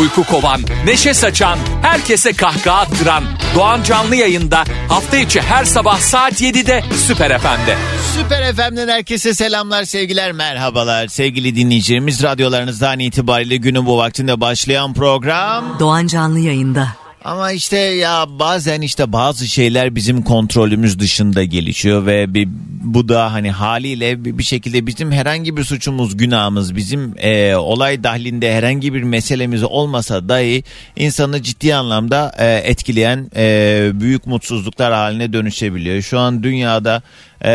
Uyku kovan, neşe saçan, herkese kahkaha attıran Doğan Canlı yayında hafta içi her sabah saat 7'de Süper FM'de. Süper FM'den herkese selamlar, sevgiler, merhabalar. Sevgili dinleyicilerimiz radyolarınızdan itibariyle günün bu vaktinde başlayan program. Doğan Canlı yayında. Ama işte ya bazen işte bazı şeyler bizim kontrolümüz dışında gelişiyor ve bir, bu da hani haliyle bir, şekilde bizim herhangi bir suçumuz, günahımız, bizim e, olay dahlinde herhangi bir meselemiz olmasa dahi insanı ciddi anlamda e, etkileyen e, büyük mutsuzluklar haline dönüşebiliyor. Şu an dünyada e,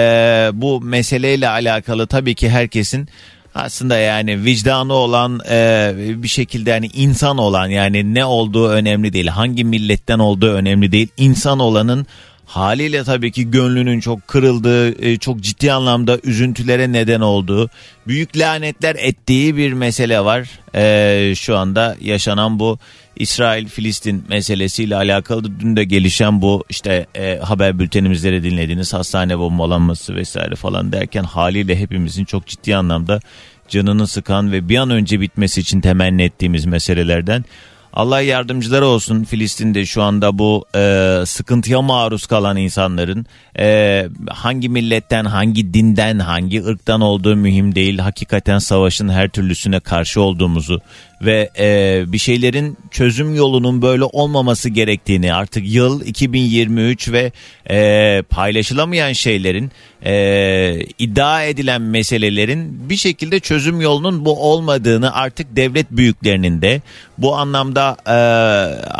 bu meseleyle alakalı tabii ki herkesin aslında yani vicdanı olan e, bir şekilde yani insan olan yani ne olduğu önemli değil. Hangi milletten olduğu önemli değil. İnsan olanın haliyle tabii ki gönlünün çok kırıldığı e, çok ciddi anlamda üzüntülere neden olduğu büyük lanetler ettiği bir mesele var. E, şu anda yaşanan bu İsrail-Filistin meselesiyle alakalı dün de gelişen bu işte e, haber bültenimizde de dinlediğiniz hastane bombalanması vesaire falan derken haliyle hepimizin çok ciddi anlamda canını sıkan ve bir an önce bitmesi için temenni ettiğimiz meselelerden. Allah yardımcıları olsun Filistin'de şu anda bu e, sıkıntıya maruz kalan insanların e, hangi milletten, hangi dinden, hangi ırktan olduğu mühim değil. Hakikaten savaşın her türlüsüne karşı olduğumuzu ve e, bir şeylerin çözüm yolunun böyle olmaması gerektiğini artık yıl 2023 ve e, paylaşılamayan şeylerin e, iddia edilen meselelerin bir şekilde çözüm yolunun bu olmadığını artık devlet büyüklerinin de bu anlamda e,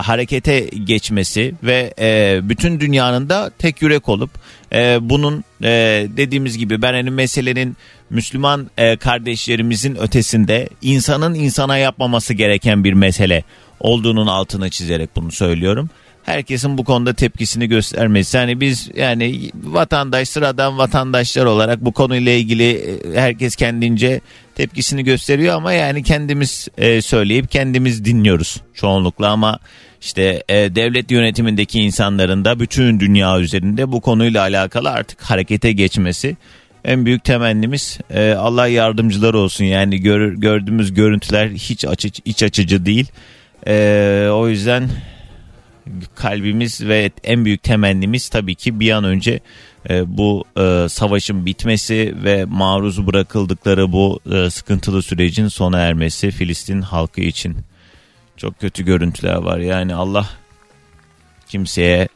harekete geçmesi ve e, bütün dünyanın da tek yürek olup e, bunun e, dediğimiz gibi ben hani meselenin Müslüman e, kardeşlerimizin ötesinde insanın insana yapmaması gereken bir mesele olduğunun altını çizerek bunu söylüyorum. Herkesin bu konuda tepkisini göstermesi. Yani biz yani vatandaş sıradan vatandaşlar olarak bu konuyla ilgili e, herkes kendince tepkisini gösteriyor ama yani kendimiz e, söyleyip kendimiz dinliyoruz çoğunlukla ama işte e, devlet yönetimindeki insanların da bütün dünya üzerinde bu konuyla alakalı artık harekete geçmesi en büyük temennimiz e, Allah yardımcıları olsun. Yani gör, gördüğümüz görüntüler hiç açı, iç açıcı değil. E, o yüzden kalbimiz ve en büyük temennimiz tabii ki bir an önce e, bu e, savaşın bitmesi ve maruz bırakıldıkları bu e, sıkıntılı sürecin sona ermesi Filistin halkı için. Çok kötü görüntüler var. Yani Allah kimseye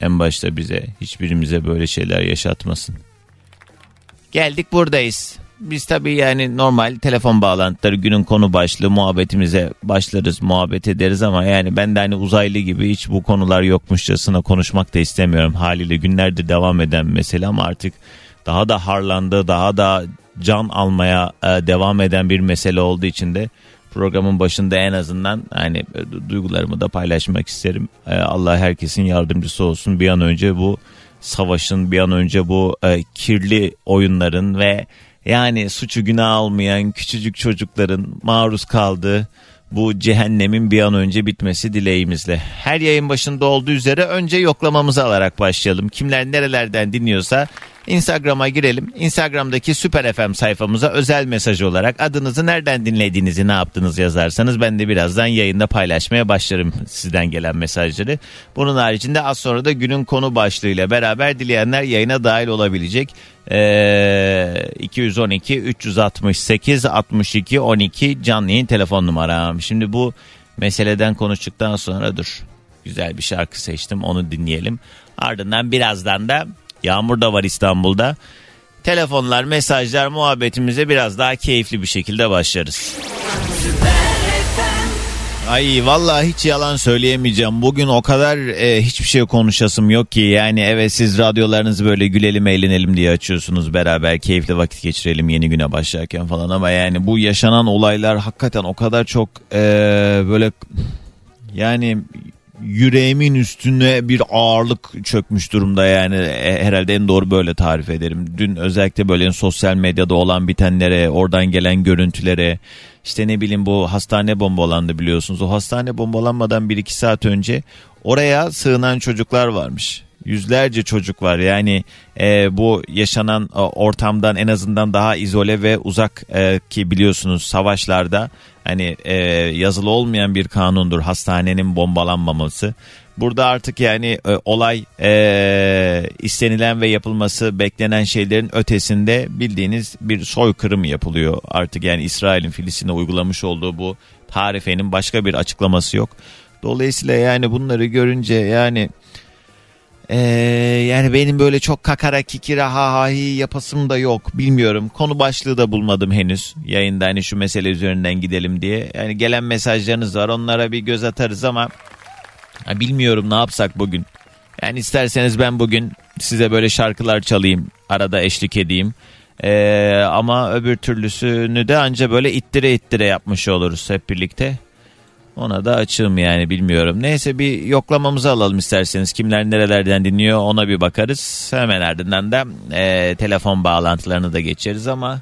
en başta bize hiçbirimize böyle şeyler yaşatmasın. Geldik buradayız. Biz tabii yani normal telefon bağlantıları günün konu başlığı muhabbetimize başlarız muhabbet ederiz ama yani ben de hani uzaylı gibi hiç bu konular yokmuşçasına konuşmak da istemiyorum. Haliyle günlerdir devam eden mesele ama artık daha da harlandı daha da can almaya e, devam eden bir mesele olduğu için de programın başında en azından hani e, duygularımı da paylaşmak isterim. E, Allah herkesin yardımcısı olsun bir an önce bu savaşın bir an önce bu e, kirli oyunların ve yani suçu günah almayan küçücük çocukların maruz kaldığı bu cehennemin bir an önce bitmesi dileğimizle. Her yayın başında olduğu üzere önce yoklamamızı alarak başlayalım. Kimler nerelerden dinliyorsa Instagram'a girelim. Instagram'daki Süper FM sayfamıza özel mesaj olarak adınızı nereden dinlediğinizi ne yaptınız yazarsanız ben de birazdan yayında paylaşmaya başlarım sizden gelen mesajları. Bunun haricinde az sonra da günün konu başlığıyla beraber dileyenler yayına dahil olabilecek. Ee, 212 368 62 12 canlı yayın telefon numaram. Şimdi bu meseleden konuştuktan sonra dur. Güzel bir şarkı seçtim onu dinleyelim. Ardından birazdan da Yağmur da var İstanbul'da. Telefonlar, mesajlar, muhabbetimize biraz daha keyifli bir şekilde başlarız. Ay vallahi hiç yalan söyleyemeyeceğim. Bugün o kadar e, hiçbir şey konuşasım yok ki. Yani evet siz radyolarınızı böyle gülelim eğlenelim diye açıyorsunuz. Beraber keyifli vakit geçirelim yeni güne başlarken falan. Ama yani bu yaşanan olaylar hakikaten o kadar çok e, böyle yani yüreğimin üstüne bir ağırlık çökmüş durumda yani e, herhalde en doğru böyle tarif ederim. Dün özellikle böyle sosyal medyada olan bitenlere, oradan gelen görüntülere işte ne bileyim bu hastane bombalandı biliyorsunuz. O hastane bombalanmadan 1-2 saat önce oraya sığınan çocuklar varmış yüzlerce çocuk var. Yani e, bu yaşanan e, ortamdan en azından daha izole ve uzak e, ki biliyorsunuz savaşlarda hani e, yazılı olmayan bir kanundur hastanenin bombalanmaması. Burada artık yani e, olay e, istenilen ve yapılması beklenen şeylerin ötesinde bildiğiniz bir soykırım yapılıyor. Artık yani İsrail'in Filistin'e uygulamış olduğu bu tarifenin başka bir açıklaması yok. Dolayısıyla yani bunları görünce yani ee, yani benim böyle çok kakara kikira ha ha hi yapasım da yok bilmiyorum. Konu başlığı da bulmadım henüz yayında hani şu mesele üzerinden gidelim diye. Yani gelen mesajlarınız var onlara bir göz atarız ama ha, bilmiyorum ne yapsak bugün. Yani isterseniz ben bugün size böyle şarkılar çalayım arada eşlik edeyim. Ee, ama öbür türlüsünü de anca böyle ittire ittire yapmış oluruz hep birlikte. Ona da açığım yani bilmiyorum. Neyse bir yoklamamızı alalım isterseniz. Kimler nerelerden dinliyor ona bir bakarız. Hemen ardından da e, telefon bağlantılarını da geçeriz ama...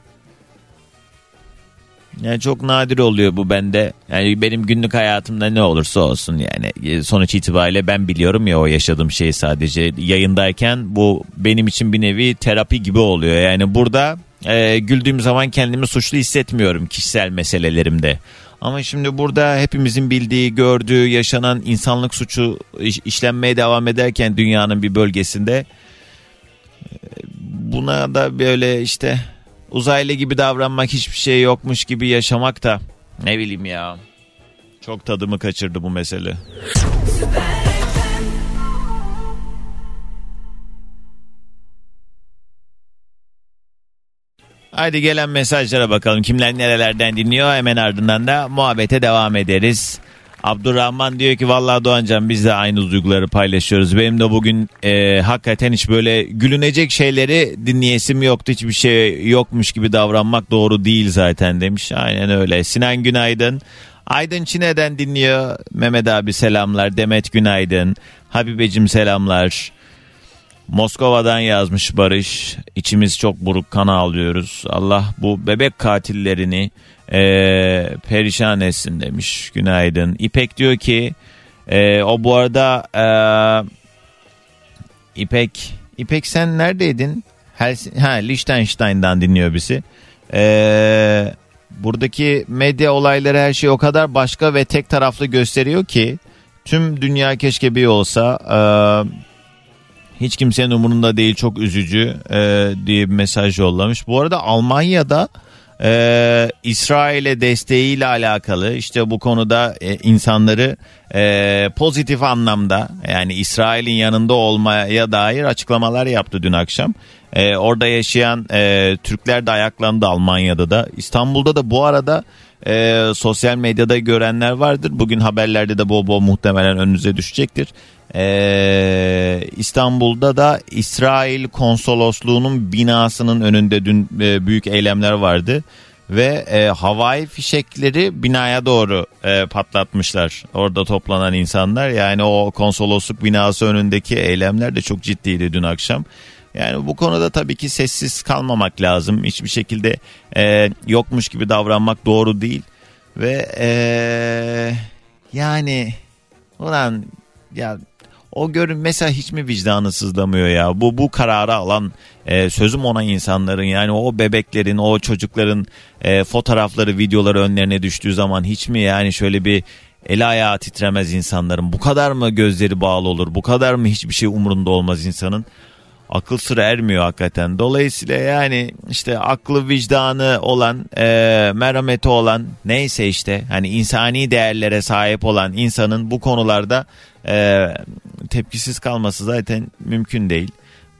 Yani çok nadir oluyor bu bende. Yani benim günlük hayatımda ne olursa olsun yani e, sonuç itibariyle ben biliyorum ya o yaşadığım şeyi sadece yayındayken bu benim için bir nevi terapi gibi oluyor. Yani burada e, güldüğüm zaman kendimi suçlu hissetmiyorum kişisel meselelerimde. Ama şimdi burada hepimizin bildiği, gördüğü, yaşanan insanlık suçu işlenmeye devam ederken dünyanın bir bölgesinde e, buna da böyle işte uzaylı gibi davranmak hiçbir şey yokmuş gibi yaşamak da ne bileyim ya çok tadımı kaçırdı bu mesele. Süper. Haydi gelen mesajlara bakalım. Kimler nerelerden dinliyor? Hemen ardından da muhabbete devam ederiz. Abdurrahman diyor ki vallahi Doğancan biz de aynı duyguları paylaşıyoruz. Benim de bugün e, hakikaten hiç böyle gülünecek şeyleri dinleyesim yoktu. Hiçbir şey yokmuş gibi davranmak doğru değil zaten demiş. Aynen öyle. Sinan günaydın. Aydın Çine'den dinliyor. Mehmet abi selamlar. Demet günaydın. Habibecim selamlar. Moskova'dan yazmış Barış. İçimiz çok buruk kan ağlıyoruz. Allah bu bebek katillerini e, perişan etsin demiş. Günaydın. İpek diyor ki e, o bu arada e, İpek İpek sen neredeydin? Hels ha Liechtenstein'dan dinliyor bizi. E, buradaki medya olayları her şey o kadar başka ve tek taraflı gösteriyor ki tüm dünya keşke bir olsa. E, hiç kimsenin umurunda değil çok üzücü e, diye bir mesaj yollamış. Bu arada Almanya'da e, İsrail'e desteğiyle alakalı işte bu konuda e, insanları e, pozitif anlamda yani İsrail'in yanında olmaya dair açıklamalar yaptı dün akşam. E, orada yaşayan e, Türkler de ayaklandı Almanya'da da. İstanbul'da da bu arada e, sosyal medyada görenler vardır. Bugün haberlerde de bol bol muhtemelen önünüze düşecektir. Ee, İstanbul'da da İsrail konsolosluğunun binasının önünde dün e, büyük eylemler vardı ve e, havai fişekleri binaya doğru e, patlatmışlar. Orada toplanan insanlar yani o konsolosluk binası önündeki eylemler de çok ciddiydi dün akşam. Yani bu konuda tabii ki sessiz kalmamak lazım. Hiçbir şekilde e, yokmuş gibi davranmak doğru değil. Ve e, yani ulan ya o görün mesela hiç mi vicdanı sızlamıyor ya? Bu bu kararı alan e, sözüm ona insanların yani o bebeklerin, o çocukların e, fotoğrafları, videoları önlerine düştüğü zaman hiç mi yani şöyle bir el ayağı titremez insanların? Bu kadar mı gözleri bağlı olur? Bu kadar mı hiçbir şey umurunda olmaz insanın? Akıl sıra ermiyor hakikaten. Dolayısıyla yani işte aklı vicdanı olan, e, merhameti olan neyse işte hani insani değerlere sahip olan insanın bu konularda e, tepkisiz kalması zaten mümkün değil.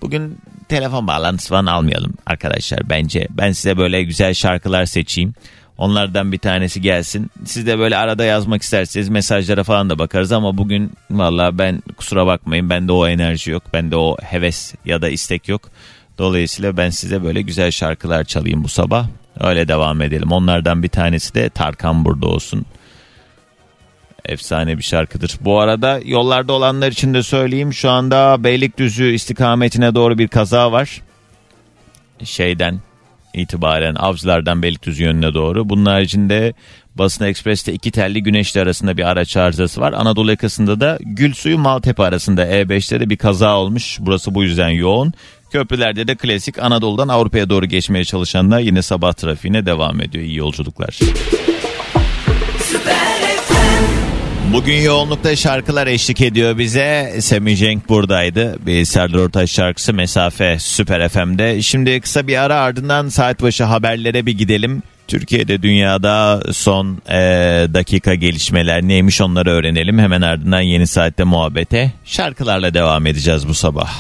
Bugün telefon bağlantısı falan almayalım arkadaşlar bence. Ben size böyle güzel şarkılar seçeyim. Onlardan bir tanesi gelsin. Siz de böyle arada yazmak isterseniz mesajlara falan da bakarız ama bugün valla ben kusura bakmayın bende o enerji yok. Bende o heves ya da istek yok. Dolayısıyla ben size böyle güzel şarkılar çalayım bu sabah. Öyle devam edelim. Onlardan bir tanesi de Tarkan burada olsun. Efsane bir şarkıdır. Bu arada yollarda olanlar için de söyleyeyim. Şu anda Beylikdüzü istikametine doğru bir kaza var. Şeyden itibaren Avcılar'dan Beylikdüzü yönüne doğru. Bunun haricinde Basın Ekspres'te iki telli Güneşli arasında bir araç arızası var. Anadolu yakasında da Gülsuyu Maltepe arasında E5'te de bir kaza olmuş. Burası bu yüzden yoğun. Köprülerde de klasik Anadolu'dan Avrupa'ya doğru geçmeye çalışanlar yine sabah trafiğine devam ediyor. İyi yolculuklar. Bugün yoğunlukta şarkılar eşlik ediyor bize. Semih Cenk buradaydı. Bir Serdar Ortaç şarkısı Mesafe Süper FM'de. Şimdi kısa bir ara ardından saat başı haberlere bir gidelim. Türkiye'de dünyada son e, dakika gelişmeler neymiş onları öğrenelim. Hemen ardından yeni saatte muhabbete şarkılarla devam edeceğiz bu sabah.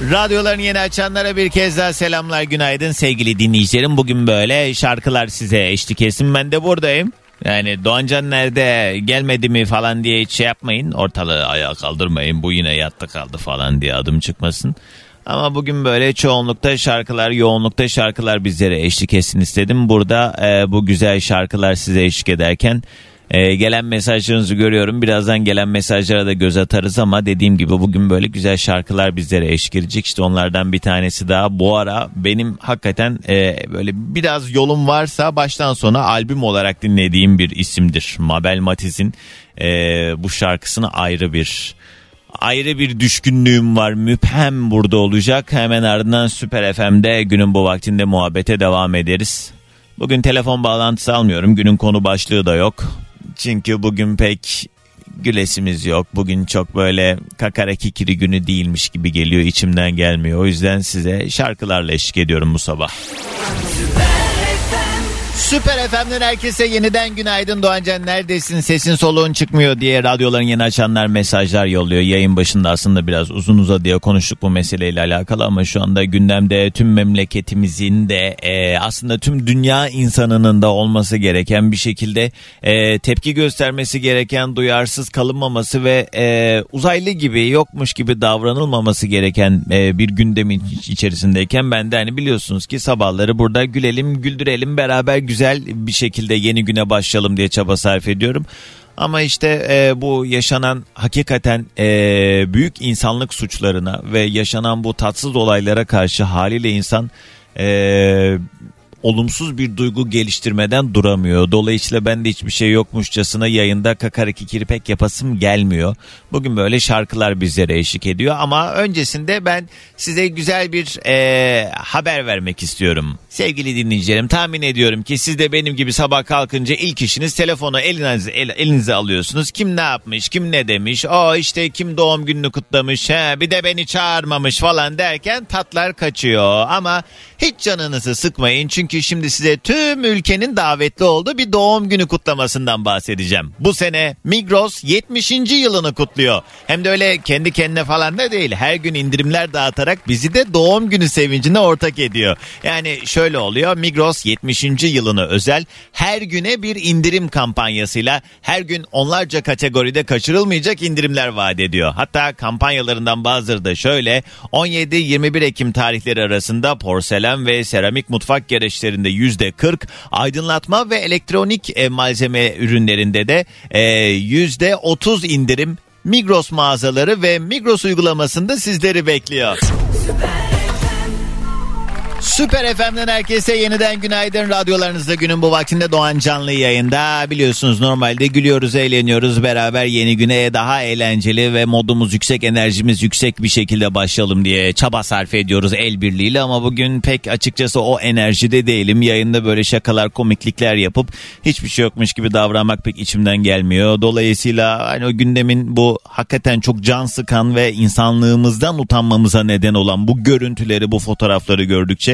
Radyoların yeni açanlara bir kez daha selamlar günaydın sevgili dinleyicilerim. Bugün böyle şarkılar size eşlik etsin ben de buradayım. Yani Doğancan nerede gelmedi mi falan diye hiç şey yapmayın. Ortalığı ayağa kaldırmayın bu yine yattı kaldı falan diye adım çıkmasın. Ama bugün böyle çoğunlukta şarkılar, yoğunlukta şarkılar bizlere eşlik etsin istedim. Burada e, bu güzel şarkılar size eşlik ederken e, gelen mesajlarınızı görüyorum. Birazdan gelen mesajlara da göz atarız ama dediğim gibi bugün böyle güzel şarkılar bizlere eşlik edecek. İşte onlardan bir tanesi daha bu ara benim hakikaten e, böyle biraz yolum varsa baştan sona albüm olarak dinlediğim bir isimdir. Mabel Matiz'in e, bu şarkısını ayrı bir ayrı bir düşkünlüğüm var. Müphem burada olacak. Hemen ardından Süper FM'de günün bu vaktinde muhabbete devam ederiz. Bugün telefon bağlantısı almıyorum. Günün konu başlığı da yok. Çünkü bugün pek gülesimiz yok. Bugün çok böyle kakara kikiri günü değilmiş gibi geliyor. içimden gelmiyor. O yüzden size şarkılarla eşlik ediyorum bu sabah. Süper FM'den herkese yeniden günaydın Doğancan neredesin sesin soluğun çıkmıyor diye radyoların yeni açanlar mesajlar yolluyor. Yayın başında aslında biraz uzun uzadıya konuştuk bu meseleyle alakalı ama şu anda gündemde tüm memleketimizin de e, aslında tüm dünya insanının da olması gereken bir şekilde e, tepki göstermesi gereken duyarsız kalınmaması ve e, uzaylı gibi yokmuş gibi davranılmaması gereken e, bir gündemin içerisindeyken ben de hani biliyorsunuz ki sabahları burada gülelim güldürelim beraber güzel bir şekilde yeni güne başlayalım diye çaba sarf ediyorum. Ama işte e, bu yaşanan hakikaten e, büyük insanlık suçlarına ve yaşanan bu tatsız olaylara karşı haliyle insan e, olumsuz bir duygu geliştirmeden duramıyor. Dolayısıyla ben de hiçbir şey yokmuşçasına yayında kakariki kirpek yapasım gelmiyor. Bugün böyle şarkılar bizlere eşlik ediyor ama öncesinde ben size güzel bir e, haber vermek istiyorum. Sevgili dinleyicilerim tahmin ediyorum ki siz de benim gibi sabah kalkınca ilk işiniz telefonu elinize, el, elinize alıyorsunuz. Kim ne yapmış, kim ne demiş, o işte kim doğum gününü kutlamış, he, bir de beni çağırmamış falan derken tatlar kaçıyor. Ama hiç canınızı sıkmayın çünkü şimdi size tüm ülkenin davetli olduğu bir doğum günü kutlamasından bahsedeceğim. Bu sene Migros 70. yılını kutluyor. Hem de öyle kendi kendine falan da değil. Her gün indirimler dağıtarak bizi de doğum günü sevincine ortak ediyor. Yani şöyle oluyor. Migros 70. yılını özel her güne bir indirim kampanyasıyla her gün onlarca kategoride kaçırılmayacak indirimler vaat ediyor. Hatta kampanyalarından bazıları da şöyle 17-21 Ekim tarihleri arasında porselen ve seramik mutfak gereçlerinde %40, aydınlatma ve elektronik e, malzeme ürünlerinde de %30 e, indirim Migros mağazaları ve Migros uygulamasında sizleri bekliyor. Süper. Süper FM'den herkese yeniden günaydın. Radyolarınızda günün bu vaktinde Doğan Canlı yayında. Biliyorsunuz normalde gülüyoruz, eğleniyoruz. Beraber yeni güne daha eğlenceli ve modumuz yüksek, enerjimiz yüksek bir şekilde başlayalım diye çaba sarf ediyoruz el birliğiyle. Ama bugün pek açıkçası o enerjide değilim. Yayında böyle şakalar, komiklikler yapıp hiçbir şey yokmuş gibi davranmak pek içimden gelmiyor. Dolayısıyla hani o gündemin bu hakikaten çok can sıkan ve insanlığımızdan utanmamıza neden olan bu görüntüleri, bu fotoğrafları gördükçe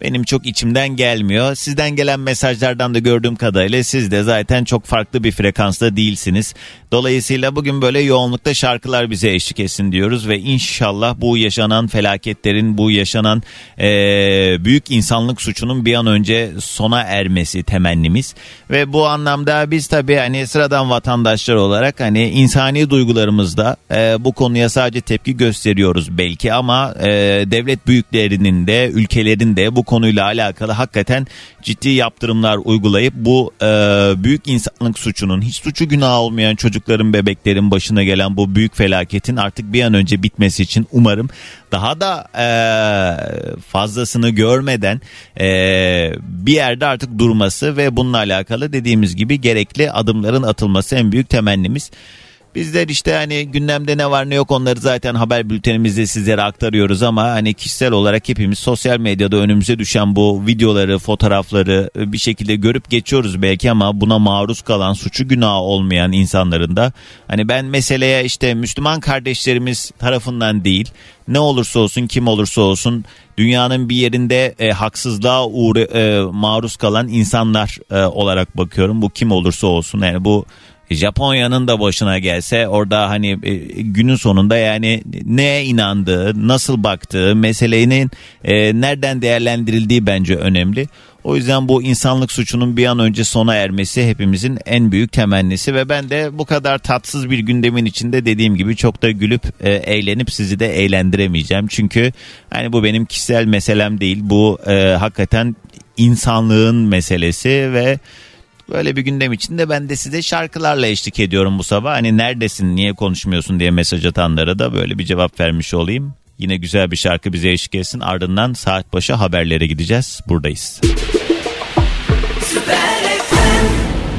benim çok içimden gelmiyor. Sizden gelen mesajlardan da gördüğüm kadarıyla siz de zaten çok farklı bir frekansta değilsiniz. Dolayısıyla bugün böyle yoğunlukta şarkılar bize eşlik etsin diyoruz ve inşallah bu yaşanan felaketlerin, bu yaşanan e, büyük insanlık suçunun bir an önce sona ermesi temennimiz. Ve bu anlamda biz tabii hani sıradan vatandaşlar olarak hani insani duygularımızda e, bu konuya sadece tepki gösteriyoruz belki ama e, devlet büyüklerinin de ülkelerin de bu konuyla alakalı hakikaten ciddi yaptırımlar uygulayıp bu e, büyük insanlık suçunun hiç suçu günah olmayan çocukların bebeklerin başına gelen bu büyük felaketin artık bir an önce bitmesi için umarım daha da e, fazlasını görmeden e, bir yerde artık durması ve bununla alakalı dediğimiz gibi gerekli adımların atılması en büyük temennimiz. Bizler işte hani gündemde ne var ne yok onları zaten haber bültenimizde sizlere aktarıyoruz ama hani kişisel olarak hepimiz sosyal medyada önümüze düşen bu videoları, fotoğrafları bir şekilde görüp geçiyoruz belki ama buna maruz kalan suçu günah olmayan insanların da hani ben meseleye işte Müslüman kardeşlerimiz tarafından değil ne olursa olsun kim olursa olsun dünyanın bir yerinde e, haksızlığa uğra, e, maruz kalan insanlar e, olarak bakıyorum. Bu kim olursa olsun yani bu Japonya'nın da başına gelse orada hani e, günün sonunda yani neye inandığı, nasıl baktığı, meselenin e, nereden değerlendirildiği bence önemli. O yüzden bu insanlık suçunun bir an önce sona ermesi hepimizin en büyük temennisi ve ben de bu kadar tatsız bir gündemin içinde dediğim gibi çok da gülüp e, eğlenip sizi de eğlendiremeyeceğim. Çünkü hani bu benim kişisel meselem değil. Bu e, hakikaten insanlığın meselesi ve Böyle bir gündem içinde ben de size şarkılarla eşlik ediyorum bu sabah. Hani neredesin niye konuşmuyorsun diye mesaj atanlara da böyle bir cevap vermiş olayım. Yine güzel bir şarkı bize eşlik etsin. Ardından saat başı haberlere gideceğiz. Buradayız.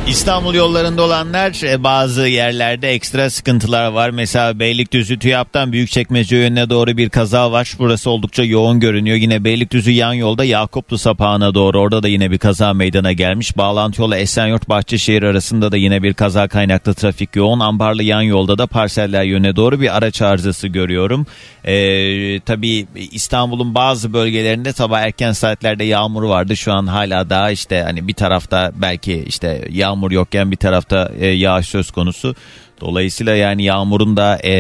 İstanbul yollarında olanlar e, bazı yerlerde ekstra sıkıntılar var. Mesela Beylikdüzü TÜYAP'tan Büyükçekmece yönüne doğru bir kaza var. Burası oldukça yoğun görünüyor. Yine Beylikdüzü yan yolda Yakuplu sapağına doğru orada da yine bir kaza meydana gelmiş. Bağlantı yolu Esenyurt Bahçeşehir arasında da yine bir kaza kaynaklı trafik yoğun. Ambarlı yan yolda da parseller yönüne doğru bir araç arızası görüyorum. Ee, tabii İstanbul'un bazı bölgelerinde sabah erken saatlerde yağmur vardı. Şu an hala daha işte hani bir tarafta belki işte yağmur yokken bir tarafta e, yağış söz konusu. Dolayısıyla yani yağmurun da e,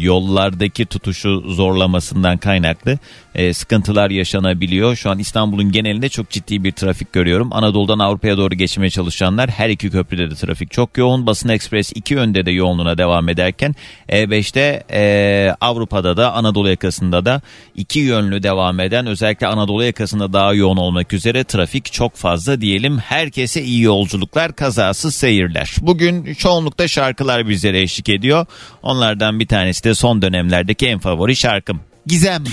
yollardaki tutuşu zorlamasından kaynaklı e, sıkıntılar yaşanabiliyor. Şu an İstanbul'un genelinde çok ciddi bir trafik görüyorum. Anadolu'dan Avrupa'ya doğru geçmeye çalışanlar her iki köprüde de trafik çok yoğun. Basın Ekspres iki yönde de yoğunluğuna devam ederken E5'te e, Avrupa'da da Anadolu yakasında da iki yönlü devam eden özellikle Anadolu yakasında daha yoğun olmak üzere trafik çok fazla diyelim. Herkese iyi yolculuklar, kazasız seyirler. Bugün çoğunlukta şarkılar bizlere eşlik ediyor. Onlardan bir tanesi de son dönemlerdeki en favori şarkım. Gizem.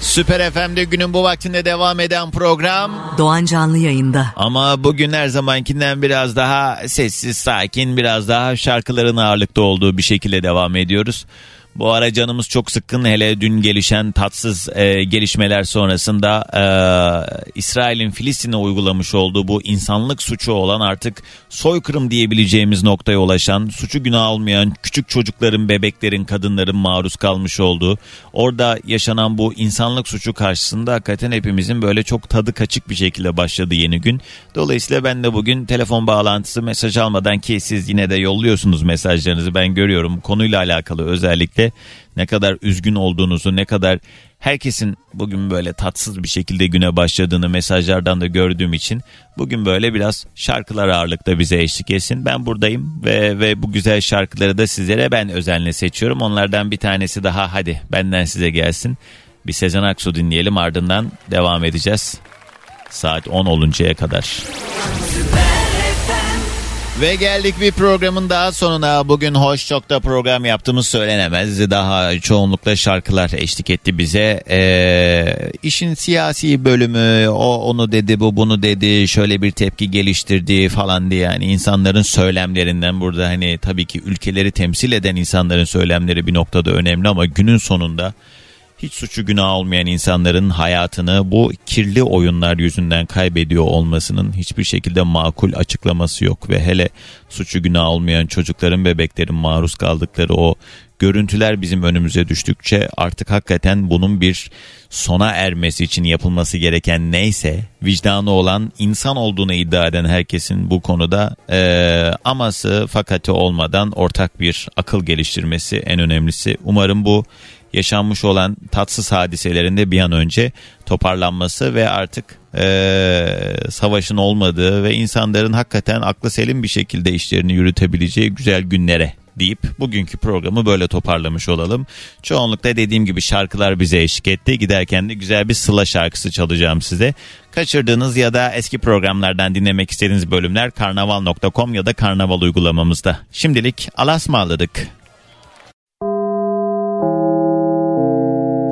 Süper FM'de günün bu vaktinde devam eden program. Doğan Canlı yayında. Ama bugün her zamankinden biraz daha sessiz, sakin, biraz daha şarkıların ağırlıkta olduğu bir şekilde devam ediyoruz. Bu ara canımız çok sıkkın. Hele dün gelişen tatsız e, gelişmeler sonrasında e, İsrail'in Filistin'e uygulamış olduğu bu insanlık suçu olan artık soykırım diyebileceğimiz noktaya ulaşan suçu günah olmayan küçük çocukların, bebeklerin, kadınların maruz kalmış olduğu orada yaşanan bu insanlık suçu karşısında hakikaten hepimizin böyle çok tadı kaçık bir şekilde başladı yeni gün. Dolayısıyla ben de bugün telefon bağlantısı mesaj almadan ki siz yine de yolluyorsunuz mesajlarınızı. Ben görüyorum. Konuyla alakalı özellikle ne kadar üzgün olduğunuzu, ne kadar herkesin bugün böyle tatsız bir şekilde güne başladığını mesajlardan da gördüğüm için bugün böyle biraz şarkılar ağırlıkta bize eşlik etsin. Ben buradayım ve ve bu güzel şarkıları da sizlere ben özenle seçiyorum. Onlardan bir tanesi daha hadi benden size gelsin. Bir Sezen Aksu dinleyelim ardından devam edeceğiz. Saat 10 oluncaya kadar. Ve geldik bir programın daha sonuna. Bugün hoş çok da program yaptığımız söylenemez. Daha çoğunlukla şarkılar eşlik etti bize. Ee, işin siyasi bölümü, o onu dedi, bu bunu dedi, şöyle bir tepki geliştirdi falan diye yani insanların söylemlerinden burada hani tabii ki ülkeleri temsil eden insanların söylemleri bir noktada önemli ama günün sonunda hiç suçu günah olmayan insanların hayatını bu kirli oyunlar yüzünden kaybediyor olmasının hiçbir şekilde makul açıklaması yok ve hele suçu günah olmayan çocukların bebeklerin maruz kaldıkları o görüntüler bizim önümüze düştükçe artık hakikaten bunun bir sona ermesi için yapılması gereken neyse vicdanı olan insan olduğunu iddia eden herkesin bu konuda e, aması fakati olmadan ortak bir akıl geliştirmesi en önemlisi. Umarım bu yaşanmış olan tatsız hadiselerinde bir an önce toparlanması ve artık e, savaşın olmadığı ve insanların hakikaten aklı selim bir şekilde işlerini yürütebileceği güzel günlere deyip bugünkü programı böyle toparlamış olalım. Çoğunlukla dediğim gibi şarkılar bize eşlik etti. Giderken de güzel bir Sıla şarkısı çalacağım size. Kaçırdığınız ya da eski programlardan dinlemek istediğiniz bölümler karnaval.com ya da karnaval uygulamamızda. Şimdilik alasmaladık.